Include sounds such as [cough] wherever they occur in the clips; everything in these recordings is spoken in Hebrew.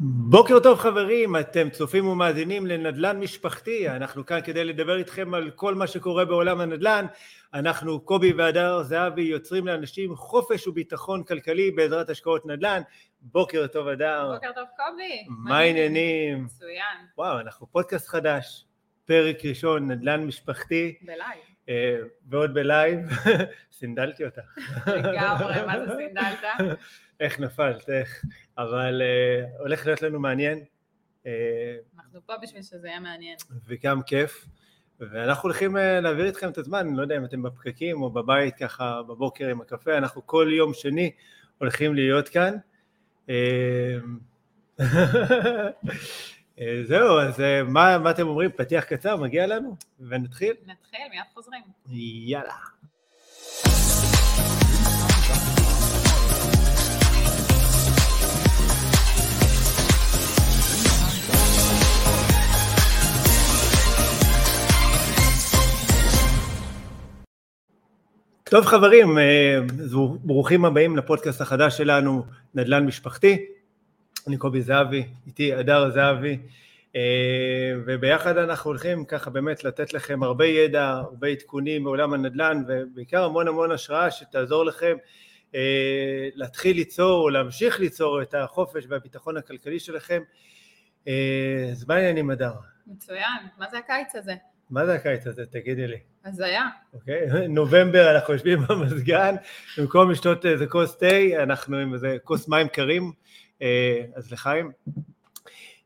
בוקר טוב חברים, אתם צופים ומאזינים לנדל"ן משפחתי, אנחנו כאן כדי לדבר איתכם על כל מה שקורה בעולם הנדל"ן, אנחנו קובי והדר זהבי יוצרים לאנשים חופש וביטחון כלכלי בעזרת השקעות נדל"ן, בוקר טוב הדר. בוקר טוב קובי. מה העניינים? מצוין. וואו, אנחנו פודקאסט חדש, פרק ראשון, נדל"ן משפחתי. ב live. אה, ועוד ב live, [laughs] סינדלתי אותך. לגמרי, [laughs] מה זה סינדלת? איך נפלת, איך. אבל uh, הולך להיות לנו מעניין. Uh, אנחנו פה בשביל שזה יהיה מעניין. וגם כיף. ואנחנו הולכים להעביר איתכם את הזמן, אני לא יודע אם אתם בפקקים או בבית ככה בבוקר עם הקפה, אנחנו כל יום שני הולכים להיות כאן. [laughs] זהו, אז מה, מה אתם אומרים? פתיח קצר, מגיע לנו? ונתחיל? נתחיל, מיד חוזרים. יאללה. טוב חברים, אה, ברוכים הבאים לפודקאסט החדש שלנו, נדל"ן משפחתי. אני קובי זהבי, איתי הדר זהבי, אה, וביחד אנחנו הולכים ככה באמת לתת לכם הרבה ידע, הרבה עדכונים מעולם הנדל"ן, ובעיקר המון המון השראה שתעזור לכם אה, להתחיל ליצור או להמשיך ליצור את החופש והביטחון הכלכלי שלכם. אז מה העניינים הדר? מצוין, מה זה הקיץ הזה? מה זה הקיץ הזה? תגידי לי. הזיה. אוקיי, [laughs] נובמבר אנחנו יושבים במזגן, במקום לשתות איזה כוס תה, אנחנו עם איזה כוס מים קרים, אה, אז לחיים.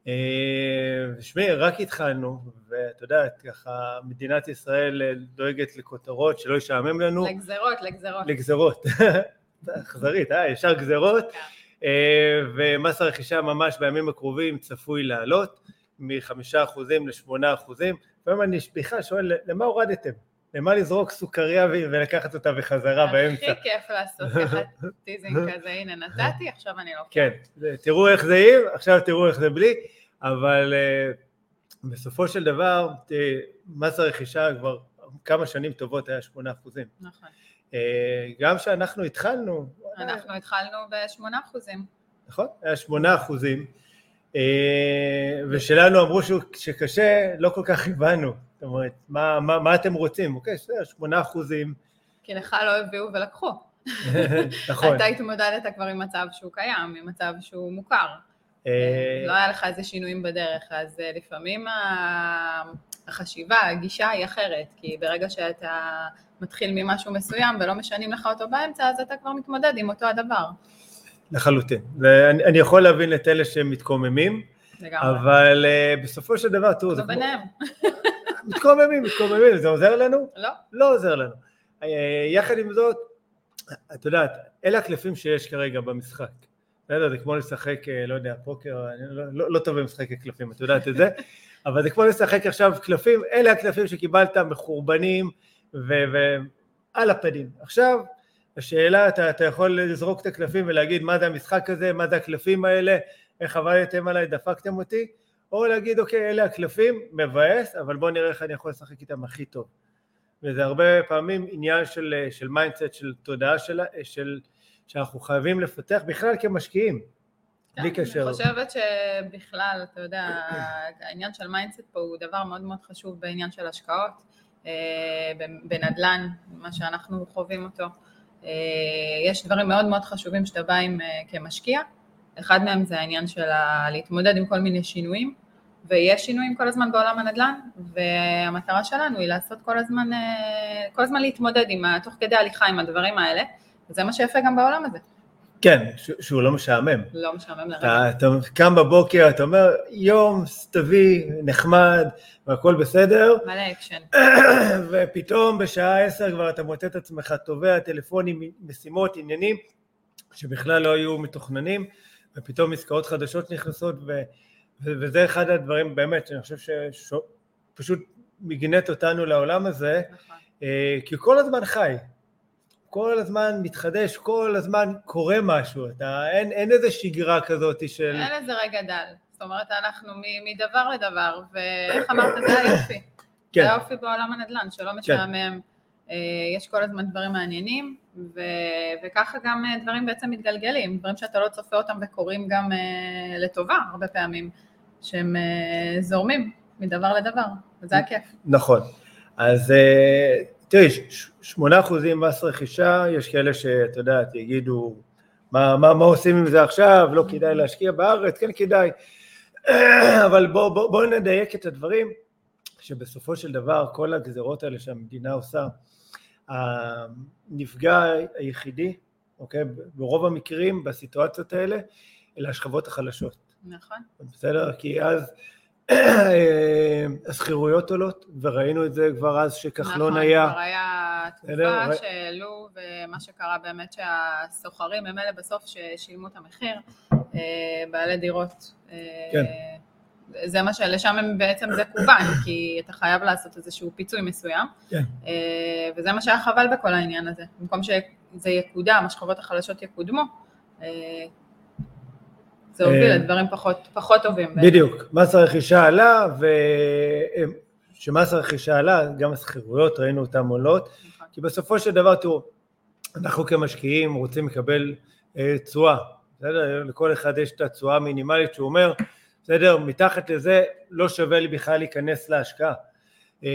אה, רק התחלנו, ואת יודעת, ככה מדינת ישראל אה, דואגת לכותרות, שלא ישעמם לנו. לגזרות, לגזרות. לגזרות. [laughs] אכזרית, אה? ישר גזרות. כן. ומס הרכישה ממש בימים הקרובים צפוי לעלות מחמישה אחוזים לשמונה אחוזים. לפעמים אני בכלל שואל, למה הורדתם? למה לזרוק סוכריה ולקחת אותה בחזרה באמצע? הכי כיף לעשות [laughs] ככה teasing כזה, הנה נתתי, עכשיו אני לא... כן, תראו איך זה עם, עכשיו תראו איך זה בלי, אבל אה, בסופו של דבר, מס הרכישה כבר כמה שנים טובות היה 8 אחוזים. נכון. Uh, גם כשאנחנו התחלנו... אנחנו התחלנו ב-8 אחוזים. נכון, היה 8 אחוזים. אה, ושלנו אמרו שקשה, לא כל כך הבנו, זאת אומרת, מה, מה, מה אתם רוצים? אוקיי, בסדר, שמונה אחוזים. כי לך לא הביאו ולקחו. [laughs] נכון. אתה התמודדת כבר עם מצב שהוא קיים, עם מצב שהוא מוכר. אה, לא היה לך איזה שינויים בדרך, אז אה, לפעמים החשיבה, הגישה היא אחרת, כי ברגע שאתה מתחיל ממשהו מסוים ולא משנים לך אותו באמצע, אז אתה כבר מתמודד עם אותו הדבר. לחלוטין. ואני יכול להבין את אלה שהם מתקוממים, לגמרי. אבל uh, בסופו של דבר, תראו, זה ביניהם. [laughs] מתקוממים, מתקוממים, זה עוזר לנו? לא. לא עוזר לנו. Uh, יחד עם זאת, את יודעת, אלה הקלפים שיש כרגע במשחק. בסדר, זה כמו לשחק, uh, לא יודע, פוקר, אני לא, לא, לא טוב במשחקי קלפים, את יודעת את זה, [laughs] אבל זה כמו לשחק עכשיו קלפים, אלה הקלפים שקיבלת מחורבנים ועל הפנים. עכשיו, השאלה, אתה, אתה יכול לזרוק את הקלפים ולהגיד מה זה המשחק הזה, מה זה הקלפים האלה, איך עבדתם עליי, דפקתם אותי, או להגיד אוקיי, אלה הקלפים, מבאס, אבל בוא נראה איך אני יכול לשחק איתם הכי טוב. וזה הרבה פעמים עניין של, של mindset, של תודעה של, של, שאנחנו חייבים לפתח בכלל כמשקיעים, כן, בלי קשר. אני חושבת שבכלל, אתה יודע, העניין של mindset פה הוא דבר מאוד מאוד חשוב בעניין של השקעות, אה, בנדל"ן, מה שאנחנו חווים אותו. אה, יש דברים מאוד מאוד חשובים שאתה בא עם אה, כמשקיע, אחד מהם זה העניין של להתמודד עם כל מיני שינויים, ויש שינויים כל הזמן בעולם הנדל"ן, והמטרה שלנו היא לעשות כל הזמן, אה, כל הזמן להתמודד עם, תוך כדי הליכה עם הדברים האלה, וזה מה שיפה גם בעולם הזה. כן, שהוא לא משעמם. לא משעמם לרגע. אתה, אתה קם בבוקר, אתה אומר, יום סתווי, נחמד, והכל בסדר. מלא אקשן. [clears throat] ופתאום בשעה עשר כבר אתה מוצא את עצמך טובע טלפונים, משימות, עניינים, שבכלל לא היו מתוכננים, ופתאום עסקאות חדשות נכנסות, ו, ו, וזה אחד הדברים באמת, שאני חושב שפשוט מגנט אותנו לעולם הזה, נכון. אה, כי כל הזמן חי. כל הזמן מתחדש, כל הזמן קורה משהו, אתה, אין, אין איזה שגרה כזאת של... אין איזה רגע דל, זאת אומרת אנחנו מדבר לדבר, ואיך אמרת, זה היופי. כן. זה היופי בעולם הנדל"ן, שלא כן. משעמם, כן. יש כל הזמן דברים מעניינים, ו, וככה גם דברים בעצם מתגלגלים, דברים שאתה לא צופה אותם וקורים גם לטובה הרבה פעמים, שהם זורמים מדבר לדבר, וזה הכיף. נכון. אז תראי, שמונה אחוזים מס רכישה, יש כאלה שאת יודעת, יגידו, מה, מה, מה עושים עם זה עכשיו, לא כדאי להשקיע בארץ, כן כדאי, [clears throat] אבל בואו בוא, בוא נדייק את הדברים, שבסופו של דבר כל הגזרות האלה שהמדינה עושה, הנפגע היחידי, אוקיי, ברוב המקרים בסיטואציות האלה, אלה השכבות החלשות. נכון. בסדר? כי אז השכירויות עולות, וראינו את זה כבר אז שכחלון נכון, היה. נכון, כבר היה תקופה שהעלו, ומה שקרה באמת שהסוחרים הם אלה בסוף ששילמו את המחיר, אה, בעלי דירות. אה, כן. זה מה שלשם הם בעצם זה כוון, כי אתה חייב לעשות איזשהו פיצוי מסוים. כן. אה, וזה מה שהיה חבל בכל העניין הזה. במקום שזה יקודם, השכבות החלשות יקודמו, זה הוביל אה, לדברים פחות, פחות טובים. בדיוק, מס הרכישה עלה, וכשמס הרכישה עלה, גם השכירויות ראינו אותן עולות, נכון. כי בסופו של דבר, תראו, אנחנו כמשקיעים רוצים לקבל אה, תשואה, בסדר? לכל אחד יש את התשואה המינימלית שהוא אומר, בסדר, מתחת לזה לא שווה לי בכלל להיכנס להשקעה. אה,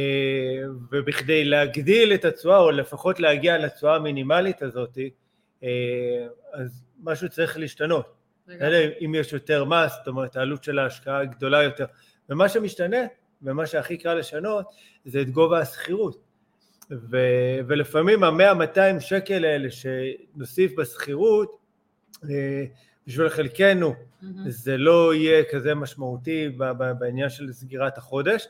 ובכדי להגדיל את התשואה, או לפחות להגיע לתשואה המינימלית הזאת, אז משהו צריך להשתנות. אלא אם יש יותר מס, זאת אומרת העלות של ההשקעה גדולה יותר. ומה שמשתנה, ומה שהכי קל לשנות, זה את גובה השכירות. ו- ולפעמים המאה, 200 שקל האלה שנוסיף בשכירות, אה, בשביל חלקנו mm-hmm. זה לא יהיה כזה משמעותי בעניין של סגירת החודש,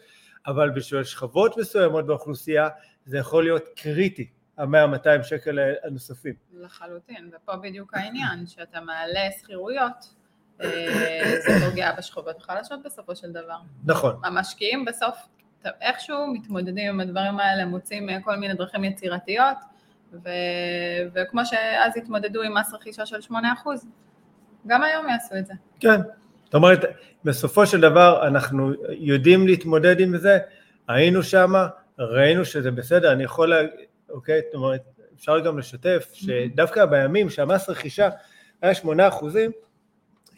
אבל בשביל שכבות מסוימות באוכלוסייה זה יכול להיות קריטי. המאה 200 שקל הנוספים. לחלוטין, ופה בדיוק העניין, שאתה מעלה שכירויות, אה, זה פוגע בשכבות החלשות בסופו של דבר. נכון. המשקיעים בסוף איכשהו מתמודדים עם הדברים האלה, מוצאים כל מיני דרכים יצירתיות, ו... וכמו שאז התמודדו עם מס רכישה של 8%, גם היום יעשו את זה. כן, זאת אומרת, בסופו של דבר אנחנו יודעים להתמודד עם זה, היינו שם, ראינו שזה בסדר, אני יכול אוקיי? זאת אומרת, אפשר גם לשתף שדווקא בימים שהמס רכישה היה שמונה אחוזים,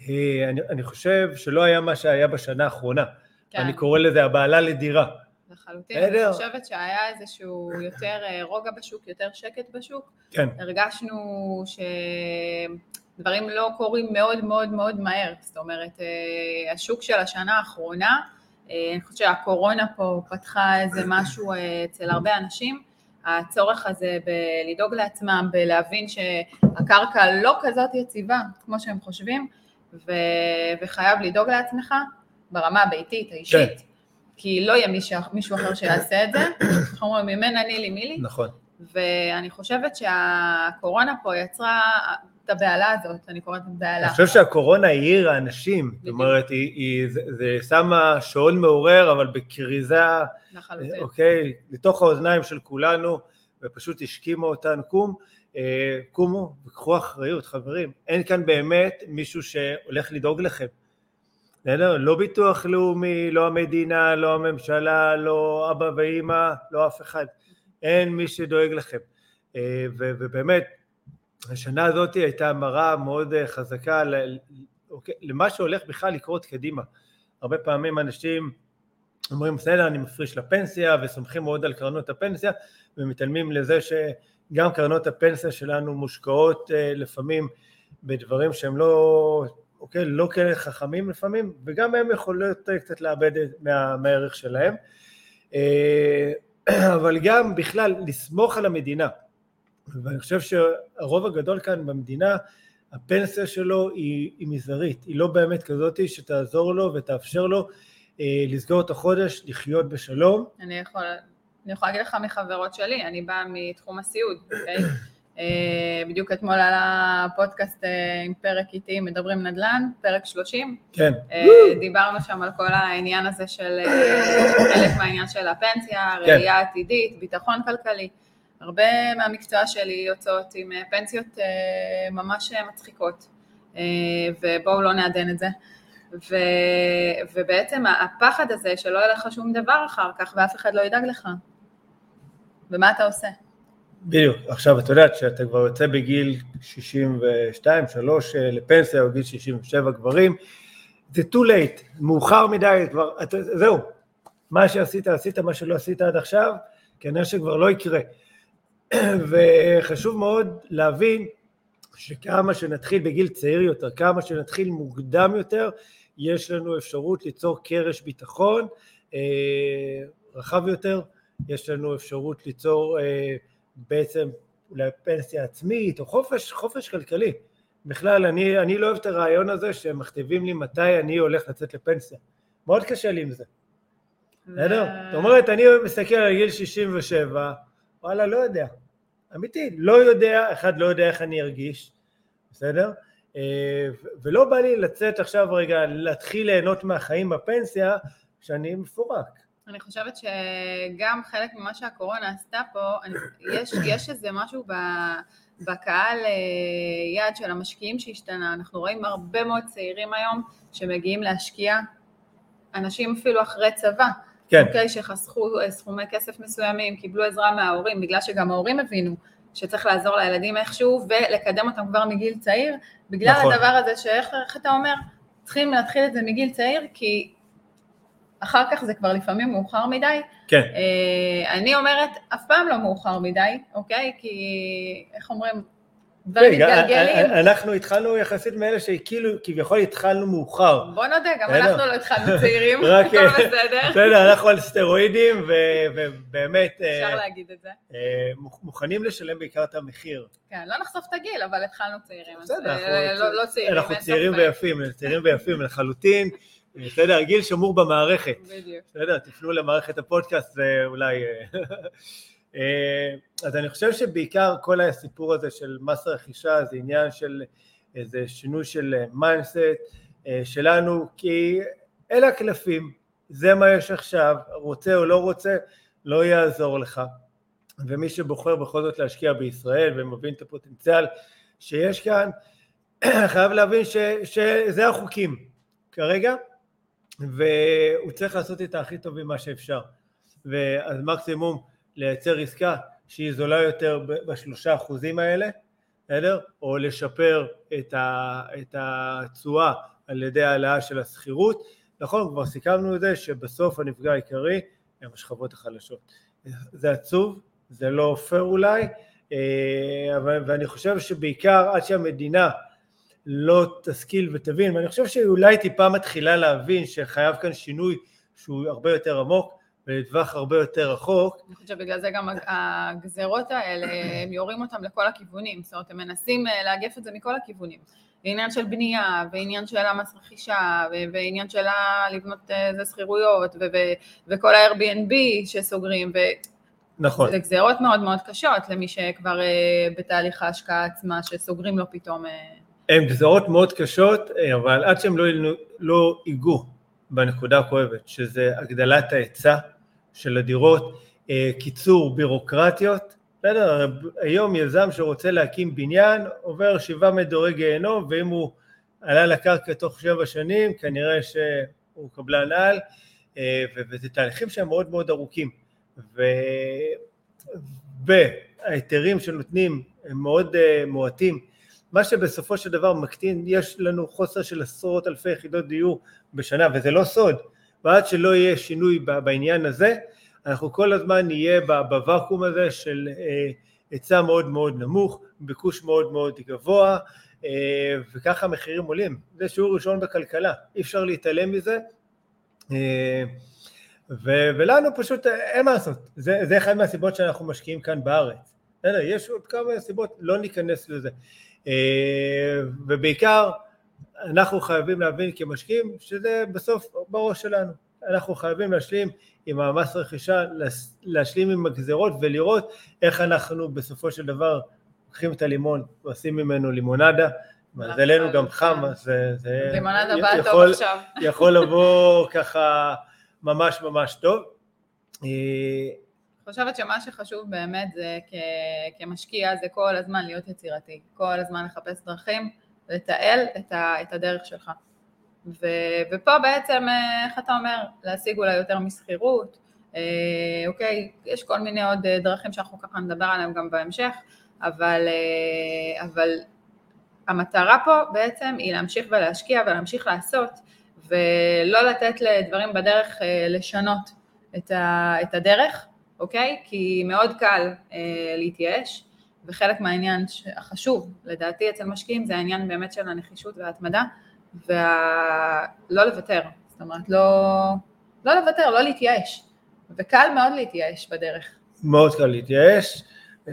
אה, אני, אני חושב שלא היה מה שהיה בשנה האחרונה. כן. אני קורא לזה הבעלה לדירה. לחלוטין, אני חושבת שהיה איזשהו יותר אה, רוגע בשוק, יותר שקט בשוק. כן. הרגשנו שדברים לא קורים מאוד מאוד מאוד מהר, זאת אומרת, אה, השוק של השנה האחרונה, אני חושבת שהקורונה פה פתחה איזה משהו אצל הרבה אנשים, הצורך הזה בלדאוג לעצמם, בלהבין שהקרקע לא כזאת יציבה כמו שהם חושבים, ו... וחייב לדאוג לעצמך ברמה הביתית, האישית, כן. כי לא יהיה מישהו, מישהו אחר שיעשה את זה, אנחנו אומרים ממין אני לי מי לי, נכון. ואני חושבת שהקורונה פה יצרה את הבהלה הזאת, אני קוראת לזה בהלה. אני חושב שהקורונה העירה אנשים, זאת אומרת, היא, היא, זה, זה שמה שעון מעורר, אבל בכריזה, לחלוטין. אוקיי, לתוך האוזניים של כולנו, ופשוט השכימה אותנו, קום, אה, קומו וקחו אחריות, חברים. אין כאן באמת מישהו שהולך לדאוג לכם. בסדר? לא ביטוח לאומי, לא המדינה, לא הממשלה, לא אבא ואימא, לא אף אחד. אין מי שדואג לכם. אה, ובאמת, השנה הזאת הייתה מראה מאוד אה, חזקה אוקיי, למה שהולך בכלל לקרות קדימה. הרבה פעמים אנשים אומרים בסדר אני מפריש לפנסיה וסומכים מאוד על קרנות הפנסיה ומתעלמים לזה שגם קרנות הפנסיה שלנו מושקעות אה, לפעמים בדברים שהם לא, אוקיי, לא כאלה חכמים לפעמים וגם הם יכולות אה, קצת לאבד מה, מהערך שלהם [clears throat] אבל גם בכלל לסמוך על המדינה ואני חושב שהרוב הגדול כאן במדינה, הפנסיה שלו היא, היא מזערית, היא לא באמת כזאת שתעזור לו ותאפשר לו אה, לסגור את החודש, לחיות בשלום. אני יכול, אני יכולה להגיד לך מחברות שלי, אני באה מתחום הסיעוד, אוקיי? אה, בדיוק אתמול עלה פודקאסט אה, עם פרק איתי, מדברים נדל"ן, פרק 30. כן. אה, דיברנו שם על כל העניין הזה של, חלק מהעניין של הפנסיה, כן. ראייה עתידית, ביטחון כלכלי. הרבה מהמקצוע שלי יוצאות עם אה, פנסיות אה, ממש אה, מצחיקות, ובואו לא נעדן את זה. ו, ובעצם הפחד הזה שלא יהיה לך שום דבר אחר כך ואף אחד לא ידאג לך. ומה אתה עושה? בדיוק. עכשיו, את יודעת שאתה כבר יוצא בגיל 62, 3 אה, לפנסיה, או גיל 67 גברים, זה too late, מאוחר מדי, כבר, את, זהו, מה שעשית, עשית, מה שלא עשית עד עכשיו, כנראה שכבר לא יקרה. וחשוב מאוד להבין שכמה שנתחיל בגיל צעיר יותר, כמה שנתחיל מוקדם יותר, יש לנו אפשרות ליצור קרש ביטחון אה, רחב יותר, יש לנו אפשרות ליצור אה, בעצם אולי פנסיה עצמית או חופש, חופש כלכלי. בכלל, אני, אני לא אוהב את הרעיון הזה שהם מכתיבים לי מתי אני הולך לצאת לפנסיה. מאוד קשה לי עם זה. בסדר? זאת אומרת, אני מסתכל על גיל 67, וואלה, לא יודע. אמיתי, לא יודע, אחד לא יודע איך אני ארגיש, בסדר? אה, ולא בא לי לצאת עכשיו רגע, להתחיל ליהנות מהחיים בפנסיה, כשאני מפורק. אני חושבת שגם חלק ממה שהקורונה עשתה פה, אני, יש, יש איזה משהו ב, בקהל אה, יעד של המשקיעים שהשתנה, אנחנו רואים הרבה מאוד צעירים היום שמגיעים להשקיע, אנשים אפילו אחרי צבא, כן. אוקיי, שחסכו אה, סכומי כסף מסוימים, קיבלו עזרה מההורים, בגלל שגם ההורים הבינו שצריך לעזור לילדים איכשהו ולקדם אותם כבר מגיל צעיר, בגלל נכון. הדבר הזה שאיך אתה אומר, צריכים להתחיל את זה מגיל צעיר, כי אחר כך זה כבר לפעמים מאוחר מדי. כן. אה, אני אומרת, אף פעם לא מאוחר מדי, אוקיי? כי, איך אומרים, דברים מתגלגלים. אנחנו התחלנו יחסית מאלה שכאילו, כביכול התחלנו מאוחר. בוא נודה, גם אנחנו לא התחלנו צעירים, [laughs] הכל בסדר. [laughs] בסדר, אנחנו על סטרואידים, ובאמת... אה, אפשר להגיד את זה. אה, מוכנים לשלם בעיקר את המחיר. כן, לא נחשוף את הגיל, אבל התחלנו צעירים. בסדר, לא, צעירים. אנחנו צעירים ויפים, צעירים ויפים לחלוטין. בסדר, הגיל שמור במערכת. בדיוק. בסדר, תפנו למערכת הפודקאסט ואולי... אה, [laughs] אז אני חושב שבעיקר כל הסיפור הזה של מס רכישה זה עניין של איזה שינוי של mindset אה, שלנו, כי אלה הקלפים, זה מה יש עכשיו, רוצה או לא רוצה, לא יעזור לך. ומי שבוחר בכל זאת להשקיע בישראל ומבין את הפוטנציאל שיש כאן, [clears throat] חייב להבין ש, שזה החוקים כרגע, והוא צריך לעשות את הכי טוב ממה שאפשר. ואז מקסימום לייצר עסקה שהיא זולה יותר בשלושה אחוזים האלה, בסדר? או לשפר את התשואה על ידי העלאה של השכירות. נכון, כבר סיכמנו את זה שבסוף הנפגע העיקרי הם השכבות החלשות. זה עצוב, זה לא פייר אולי, אה, אבל, ואני חושב שבעיקר עד שהמדינה לא תשכיל ותבין, ואני חושב שהיא אולי טיפה מתחילה להבין שחייב כאן שינוי שהוא הרבה יותר עמוק, ולטווח הרבה יותר רחוק. אני חושבת שבגלל זה גם הגזרות האלה, הם יורים אותם לכל הכיוונים, זאת אומרת, הם מנסים אה, לאגף את זה מכל הכיוונים. עניין של בנייה, ועניין של המס רכישה, ועניין של לבנות איזה אה, שכירויות, וכל ה-Airbnb שסוגרים, ו... נכון. זה גזרות מאוד מאוד קשות למי שכבר אה, בתהליך ההשקעה עצמה, שסוגרים לו פתאום... הן גזרות מאוד קשות, אבל עד שהם לא, לא ייגעו בנקודה הכואבת, שזה הגדלת ההיצע, של הדירות, אה, קיצור בירוקרטיות, בסדר, היום יזם שרוצה להקים בניין עובר שבעה מדורי גיהנום ואם הוא עלה לקרקע תוך שבע שנים כנראה שהוא קבלן על אה, וזה תהליכים שהם מאוד מאוד ארוכים. וההיתרים שנותנים הם מאוד אה, מועטים. מה שבסופו של דבר מקטין, יש לנו חוסר של עשרות אלפי יחידות דיור בשנה וזה לא סוד ועד שלא יהיה שינוי בעניין הזה, אנחנו כל הזמן נהיה בוואקום הזה של אה, היצע מאוד מאוד נמוך, ביקוש מאוד מאוד גבוה, אה, וככה המחירים עולים. זה שיעור ראשון בכלכלה, אי אפשר להתעלם מזה. אה, ו- ולנו פשוט אין מה לעשות, זה, זה אחד מהסיבות שאנחנו משקיעים כאן בארץ. יש עוד כמה סיבות, לא ניכנס לזה. ובעיקר אנחנו חייבים להבין כמשקיעים שזה בסוף בראש שלנו, אנחנו חייבים להשלים עם המס רכישה, להשלים עם הגזרות ולראות איך אנחנו בסופו של דבר לוקחים את הלימון ועושים ממנו לימונדה, מזלנו גם חם, אז זה לימונדה באה טוב עכשיו. [laughs] יכול לבוא ככה ממש ממש טוב. אני חושבת שמה שחשוב באמת זה כמשקיע זה כל הזמן להיות יצירתי, כל הזמן לחפש דרכים לתעל את הדרך שלך. ו, ופה בעצם, אה, איך אתה אומר, להשיג אולי יותר משכירות, אוקיי, יש כל מיני עוד דרכים שאנחנו ככה נדבר עליהם גם בהמשך, אבל, אבל המטרה פה בעצם היא להמשיך ולהשקיע ולהמשיך לעשות, ולא לתת לדברים בדרך לשנות את הדרך, אוקיי? כי מאוד קל להתייאש, וחלק מהעניין החשוב לדעתי אצל משקיעים זה העניין באמת של הנחישות וההתמדה ולא וה... לוותר, זאת אומרת לא, לא לוותר, לא להתייאש וקל מאוד להתייאש בדרך. מאוד קל להתייאש,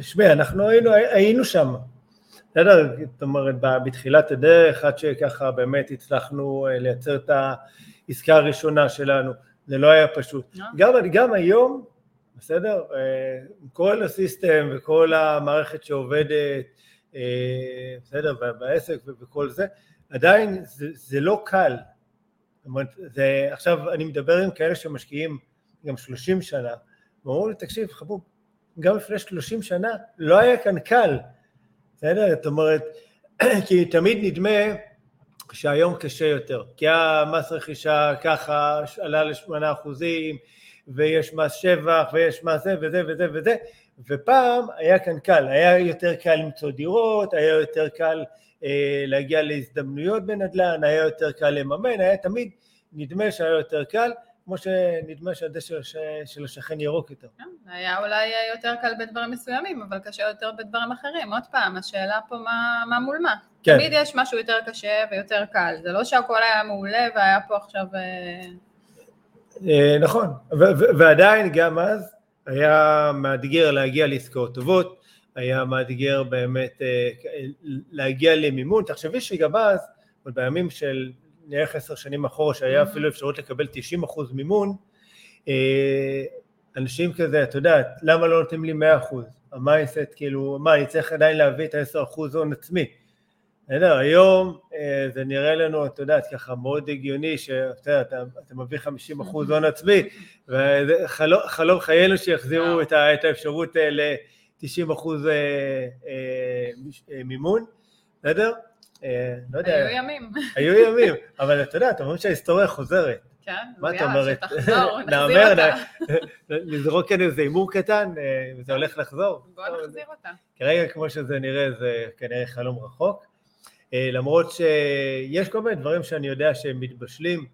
שמע אנחנו היינו, היינו שם, בסדר? זאת אומרת בתחילת הדרך עד שככה באמת הצלחנו אה, לייצר את העסקה הראשונה שלנו, זה לא היה פשוט. אה. גם, גם היום בסדר? אה, כל הסיסטם וכל המערכת שעובדת, אה, בסדר, בעסק וכל זה, עדיין זה, זה לא קל. זאת אומרת, זה, עכשיו אני מדבר עם כאלה שמשקיעים גם 30 שנה, ואומרים לי, תקשיב, חבוב, גם לפני 30 שנה לא היה כאן קל, בסדר? זאת אומרת, [clears throat] כי תמיד נדמה שהיום קשה יותר, כי המס רכישה ככה עלה לשמונה אחוזים, ויש מס שבח ויש מס זה וזה וזה וזה ופעם היה כאן קל, היה יותר קל למצוא דירות, היה יותר קל אה, להגיע להזדמנויות בנדל"ן, היה יותר קל לממן, היה תמיד נדמה שהיה יותר קל, כמו שנדמה שהדשא של השכן ירוק יותר. כן, היה אולי יותר קל בדברים מסוימים, אבל קשה יותר בדברים אחרים. עוד פעם, השאלה פה מה, מה מול מה. כן. תמיד יש משהו יותר קשה ויותר קל. זה לא שהכל היה מעולה והיה פה עכשיו... אה, נכון, ועדיין גם אז היה מאתגר להגיע לעסקאות טובות, היה מאתגר באמת אה, להגיע למימון, תחשבי שגם אז, עוד בימים של נערך עשר שנים אחורה שהיה mm-hmm. אפילו אפשרות לקבל 90 אחוז מימון, אה, אנשים כזה, את יודעת, למה לא נותנים לי 100 אחוז? המיינסט כאילו, מה, אני צריך עדיין להביא את ה-10 אחוז הון עצמי. בסדר, היום אה, זה נראה לנו, את יודעת, ככה מאוד הגיוני, שאתה אתה, אתה מביא 50 אחוז הון עצמי, וחלום חיינו שיחזירו את, את האפשרות אה, ל-90 אחוז אה, מימון, בסדר? לא יודע. היו ימים. היו ימים, אבל אתה יודע, אתה אומר שההיסטוריה חוזרת. כן, מה את אומרת? שתחזור, [laughs] נחזיר אותה. לזרוק כאן איזה הימור קטן, וזה הולך לחזור. בוא נחזיר אותה. כרגע, כמו שזה נראה, זה כנראה חלום רחוק. אה, למרות שיש כל מיני דברים שאני יודע שהם מתבשלים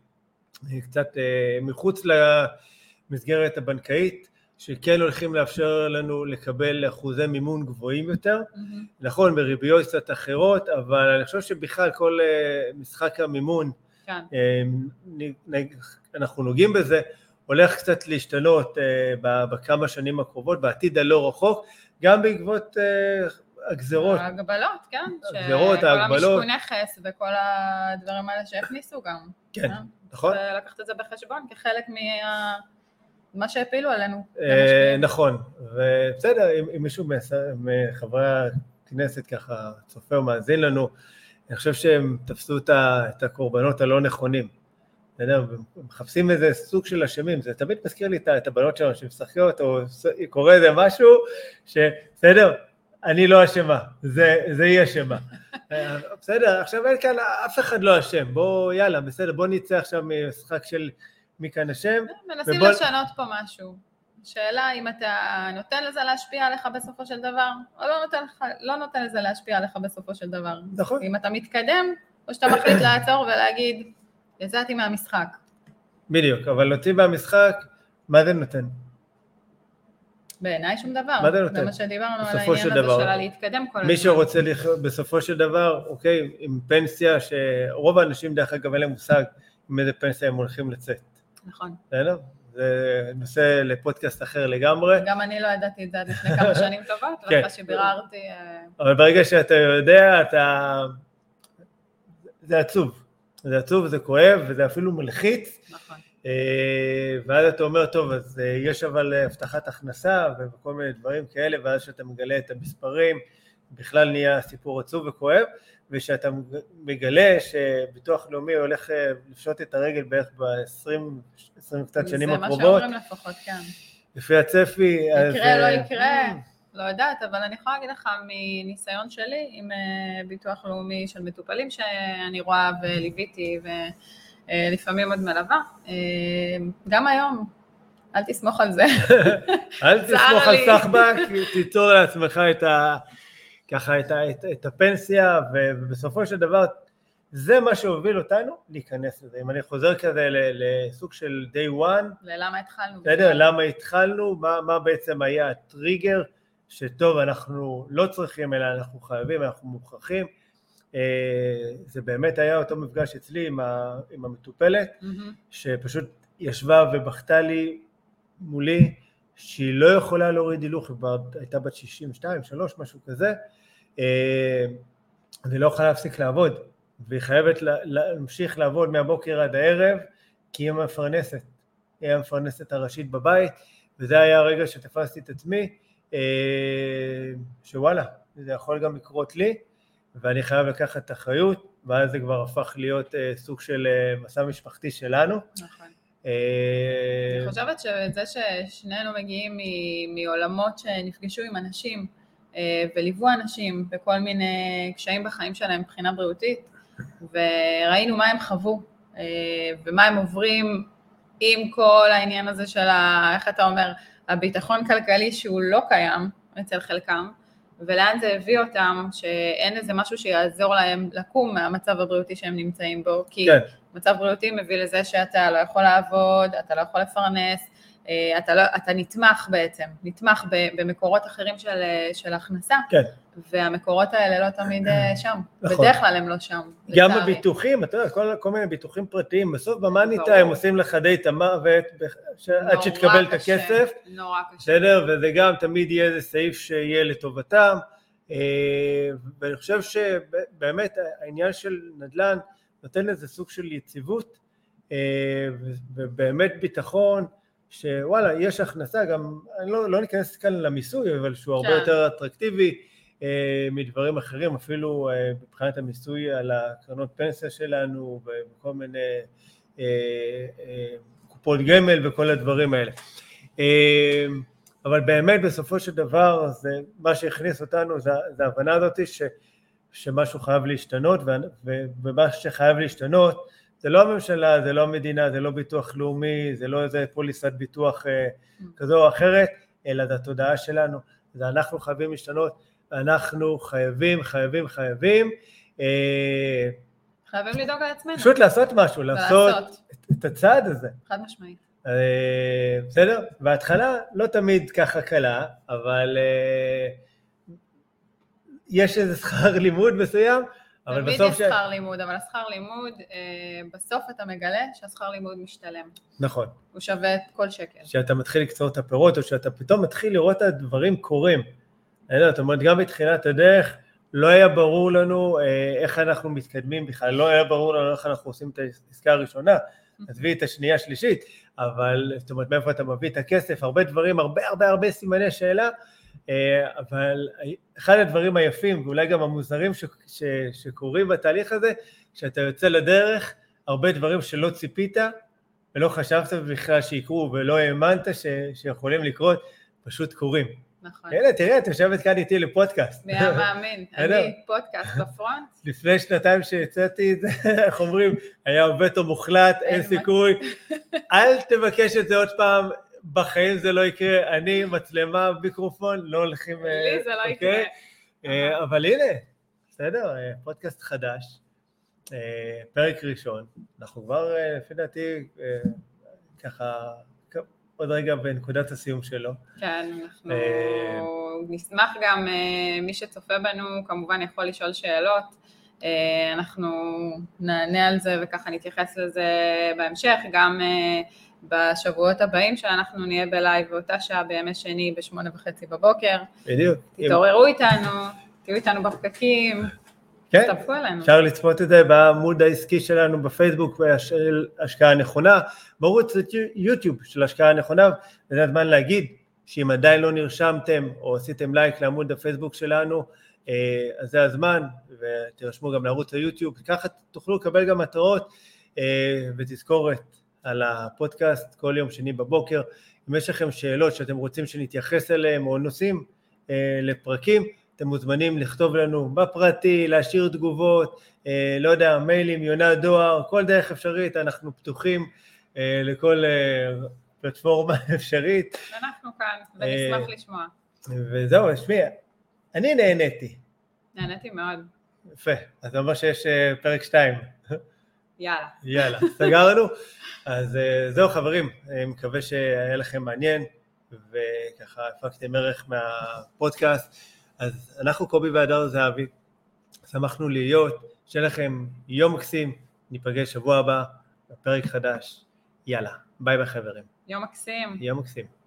אה, קצת אה, מחוץ למסגרת הבנקאית, שכן הולכים לאפשר לנו לקבל אחוזי מימון גבוהים יותר, mm-hmm. נכון בריביות קצת אחרות, אבל אני חושב שבכלל כל משחק המימון, כן. אנחנו נוגעים בזה, הולך קצת להשתנות בכמה שנים הקרובות, בעתיד הלא רחוק, גם בעקבות הגזרות. ההגבלות, כן. הגזרות, ההגבלות. כל המשכון נכס וכל הדברים האלה שהכניסו גם. כן, אה? נכון. לקחת את זה בחשבון כחלק מה... מה שהפילו עלינו. אה, נכון, ובסדר, אם מישהו מחברי הכנסת ככה צופה או מאזין לנו, אני חושב שהם תפסו את הקורבנות הלא נכונים. בסדר? מחפשים איזה סוג של אשמים, זה תמיד מזכיר לי את הבנות שלנו שמשחקות, או קורה איזה משהו, שבסדר, אני לא אשמה, זה, זה היא אשמה. בסדר, עכשיו אין כאן, אף אחד לא אשם, בוא, יאללה, בסדר, בוא נצא עכשיו ממשחק של מי כאן אשם. מנסים ובוא... לשנות פה משהו. שאלה אם אתה נותן לזה להשפיע עליך בסופו של דבר, או לא נותן, לך, לא נותן לזה להשפיע עליך בסופו של דבר. נכון. אם אתה מתקדם, או שאתה מחליט [coughs] לעצור ולהגיד, יצאתי מהמשחק. בדיוק, אבל להוציא מהמשחק, מה זה נותן? בעיניי שום דבר. מה זה נותן? זה מה שדיברנו על העניין הזה של להתקדם כל הזמן. מי שרוצה לחיות בסופו של דבר, אוקיי, עם פנסיה, שרוב האנשים דרך אגב אין להם מושג עם איזה פנסיה הם הולכים לצאת. נכון. בסדר? זה נושא לפודקאסט אחר לגמרי. גם אני לא ידעתי את זה עד לפני כמה שנים טובות, כן. ואחרי שביררתי... אה, אבל ברגע שאתה יודע, אתה... זה עצוב. זה עצוב, זה כואב, וזה אפילו מלחיץ. נכון. אה, ואז אתה אומר, טוב, אז אה, יש אבל הבטחת הכנסה וכל מיני דברים כאלה, ואז כשאתה מגלה את המספרים, בכלל נהיה סיפור עצוב וכואב, ושאתה מגלה שביטוח לאומי הולך אה, לפשוט את הרגל בערך ב-20, 20 קצת שנים הקרובות. זה מה שאומרים לפחות, כן. לפי הצפי, אז... יקרה, לא יקרה, לא יודעת, אבל אני יכולה להגיד לך מניסיון שלי עם ביטוח לאומי של מטופלים שאני רואה וליוויתי, ו... אה, לפעמים עוד מלווה. אה, גם היום אל תסמוך על זה. [laughs] אל תסמוך על סחבק, תיצור לעצמך את ה... ככה את, את, את הפנסיה, ובסופו של דבר זה מה שהוביל אותנו להיכנס לזה. אם אני חוזר כזה לסוג של day one, ללמה התחלנו? בסדר, למה התחלנו, מה, מה בעצם היה הטריגר, שטוב, אנחנו לא צריכים, אלא אנחנו חייבים, אנחנו מוכרחים. אה, זה באמת היה אותו מפגש אצלי עם, ה, עם המטופלת, mm-hmm. שפשוט ישבה ובכתה לי מולי, שהיא לא יכולה להוריד הילוך, היא הייתה בת 62, 3, משהו כזה, אה, והיא לא יכולה להפסיק לעבוד, והיא חייבת להמשיך לעבוד מהבוקר עד הערב, כי היא המפרנסת, היא המפרנסת הראשית בבית, וזה היה הרגע שתפסתי את עצמי, אה, שוואלה, זה יכול גם לקרות לי, ואני חייב לקחת אחריות, ואז זה כבר הפך להיות אה, סוג של מסע משפחתי שלנו. נכון. אני חושבת שזה ששנינו מגיעים מעולמות שנפגשו עם אנשים, אה, וליוו אנשים בכל מיני קשיים בחיים שלהם מבחינה בריאותית, וראינו מה הם חוו אה, ומה הם עוברים עם כל העניין הזה של, ה, איך אתה אומר, הביטחון כלכלי שהוא לא קיים אצל חלקם, ולאן זה הביא אותם, שאין איזה משהו שיעזור להם לקום מהמצב הבריאותי שהם נמצאים בו, כי כן. מצב בריאותי מביא לזה שאתה לא יכול לעבוד, אתה לא יכול לפרנס, אתה, לא, אתה נתמך בעצם, נתמך במקורות אחרים של, של הכנסה, כן. והמקורות האלה לא תמיד אה, [clears throat] שם, נכון. בדרך כלל הם לא שם. גם לצערי. בביטוחים, אתה יודע, כל, כל מיני ביטוחים פרטיים, בסוף במאניטה הם עושים לך די את המוות עד שתקבל את הכסף, נורא קשה, בסדר, וזה גם תמיד יהיה איזה סעיף שיהיה לטובתם, אה, ואני חושב שבאמת העניין של נדל"ן נותן לזה סוג של יציבות, ובאמת ביטחון, שוואלה, יש הכנסה, גם, אני לא, לא ניכנס כאן למיסוי, אבל שהוא הרבה כן. יותר אטרקטיבי אה, מדברים אחרים, אפילו אה, מבחינת המיסוי על הקרנות פנסיה שלנו וכל מיני אה, אה, קופות גמל וכל הדברים האלה. אה, אבל באמת בסופו של דבר, זה, מה שהכניס אותנו זה, זה ההבנה הזאת ש, שמשהו חייב להשתנות, ומה שחייב להשתנות זה לא הממשלה, זה לא המדינה, זה לא ביטוח לאומי, זה לא איזה פוליסת ביטוח אה, כזו או אחרת, אלא זה התודעה שלנו, זה אנחנו חייבים להשתנות, אנחנו חייבים, חייבים, חייבים. אה, חייבים לדאוג לעצמנו. פשוט לעשות משהו, לעשות את, את הצעד הזה. חד משמעית. אה, בסדר? בהתחלה לא תמיד ככה קלה, אבל יש איזה שכר לימוד מסוים, אבל בסוף... תמיד יש שכר לימוד, אבל השכר לימוד, אה, בסוף אתה מגלה שהשכר לימוד משתלם. נכון. הוא שווה את כל שקל. שאתה מתחיל לקצור את הפירות, או שאתה פתאום מתחיל לראות את הדברים קורים. אני יודע, זאת אומרת, גם בתחילת הדרך, לא היה ברור לנו אה, איך אנחנו מתקדמים בכלל, לא היה ברור לנו איך אנחנו עושים את העסקה הראשונה, עזבי את השנייה השלישית, אבל זאת אומרת, מאיפה אתה מביא את הכסף, הרבה דברים, הרבה הרבה הרבה סימני שאלה, אבל אחד הדברים היפים ואולי גם המוזרים ש, ש, שקורים בתהליך הזה, שאתה יוצא לדרך, הרבה דברים שלא ציפית ולא חשבת בכלל שיקרו ולא האמנת ש, שיכולים לקרות, פשוט קורים. נכון. הנה, תראה, את יושבת כאן איתי לפודקאסט. מי היה מאמין? [laughs] אני פודקאסט בפרונט. [laughs] לפני שנתיים שהצאתי את זה, [laughs] איך אומרים, היה וטו מוחלט, אין סיכוי. אל תבקש את זה עוד פעם, בחיים זה לא יקרה, אני מצלמה, מיקרופון, לא הולכים... לי זה לא אוקיי? יקרה. אה, אבל הנה, בסדר, אה, פודקאסט חדש, אה, פרק ראשון, אנחנו כבר, לפי דעתי, ככה, עוד רגע בנקודת הסיום שלו. כן, אנחנו נשמח גם, מי שצופה בנו כמובן יכול לשאול שאלות, אנחנו נענה על זה וככה נתייחס לזה בהמשך, גם בשבועות הבאים שאנחנו נהיה בלייב באותה שעה בימי שני בשמונה וחצי בבוקר. בדיוק. תתעוררו איתנו, תהיו איתנו בפקקים. כן, אפשר לצפות את זה בעמוד העסקי שלנו בפייסבוק של השקעה נכונה, בערוץ יוטיוב של השקעה נכונה, וזה הזמן להגיד שאם עדיין לא נרשמתם או עשיתם לייק לעמוד הפייסבוק שלנו, אה, אז זה הזמן, ותירשמו גם לערוץ היוטיוב, ככה תוכלו לקבל גם מטרות אה, ותזכורת על הפודקאסט כל יום שני בבוקר. אם יש לכם שאלות שאתם רוצים שנתייחס אליהם או נושאים אה, לפרקים, אתם מוזמנים לכתוב לנו בפרטי, להשאיר תגובות, אה, לא יודע, מיילים, יונת דואר, כל דרך אפשרית, אנחנו פתוחים אה, לכל אה, פלטפורמה [laughs] אפשרית. אנחנו כאן, ונשמח לשמוע. וזהו, תשמעי, אני נהניתי. נהניתי מאוד. יפה, אז זה אומר שיש פרק 2. [laughs] יאללה. יאללה, סגרנו. אז זהו חברים, מקווה שהיה לכם מעניין, וככה הפקתם ערך מהפודקאסט. אז אנחנו קובי והדר זהבי, שמחנו להיות, שיהיה לכם יום מקסים, ניפגש שבוע הבא בפרק חדש. יאללה, ביי ביי חברים. יום מקסים. יום מקסים.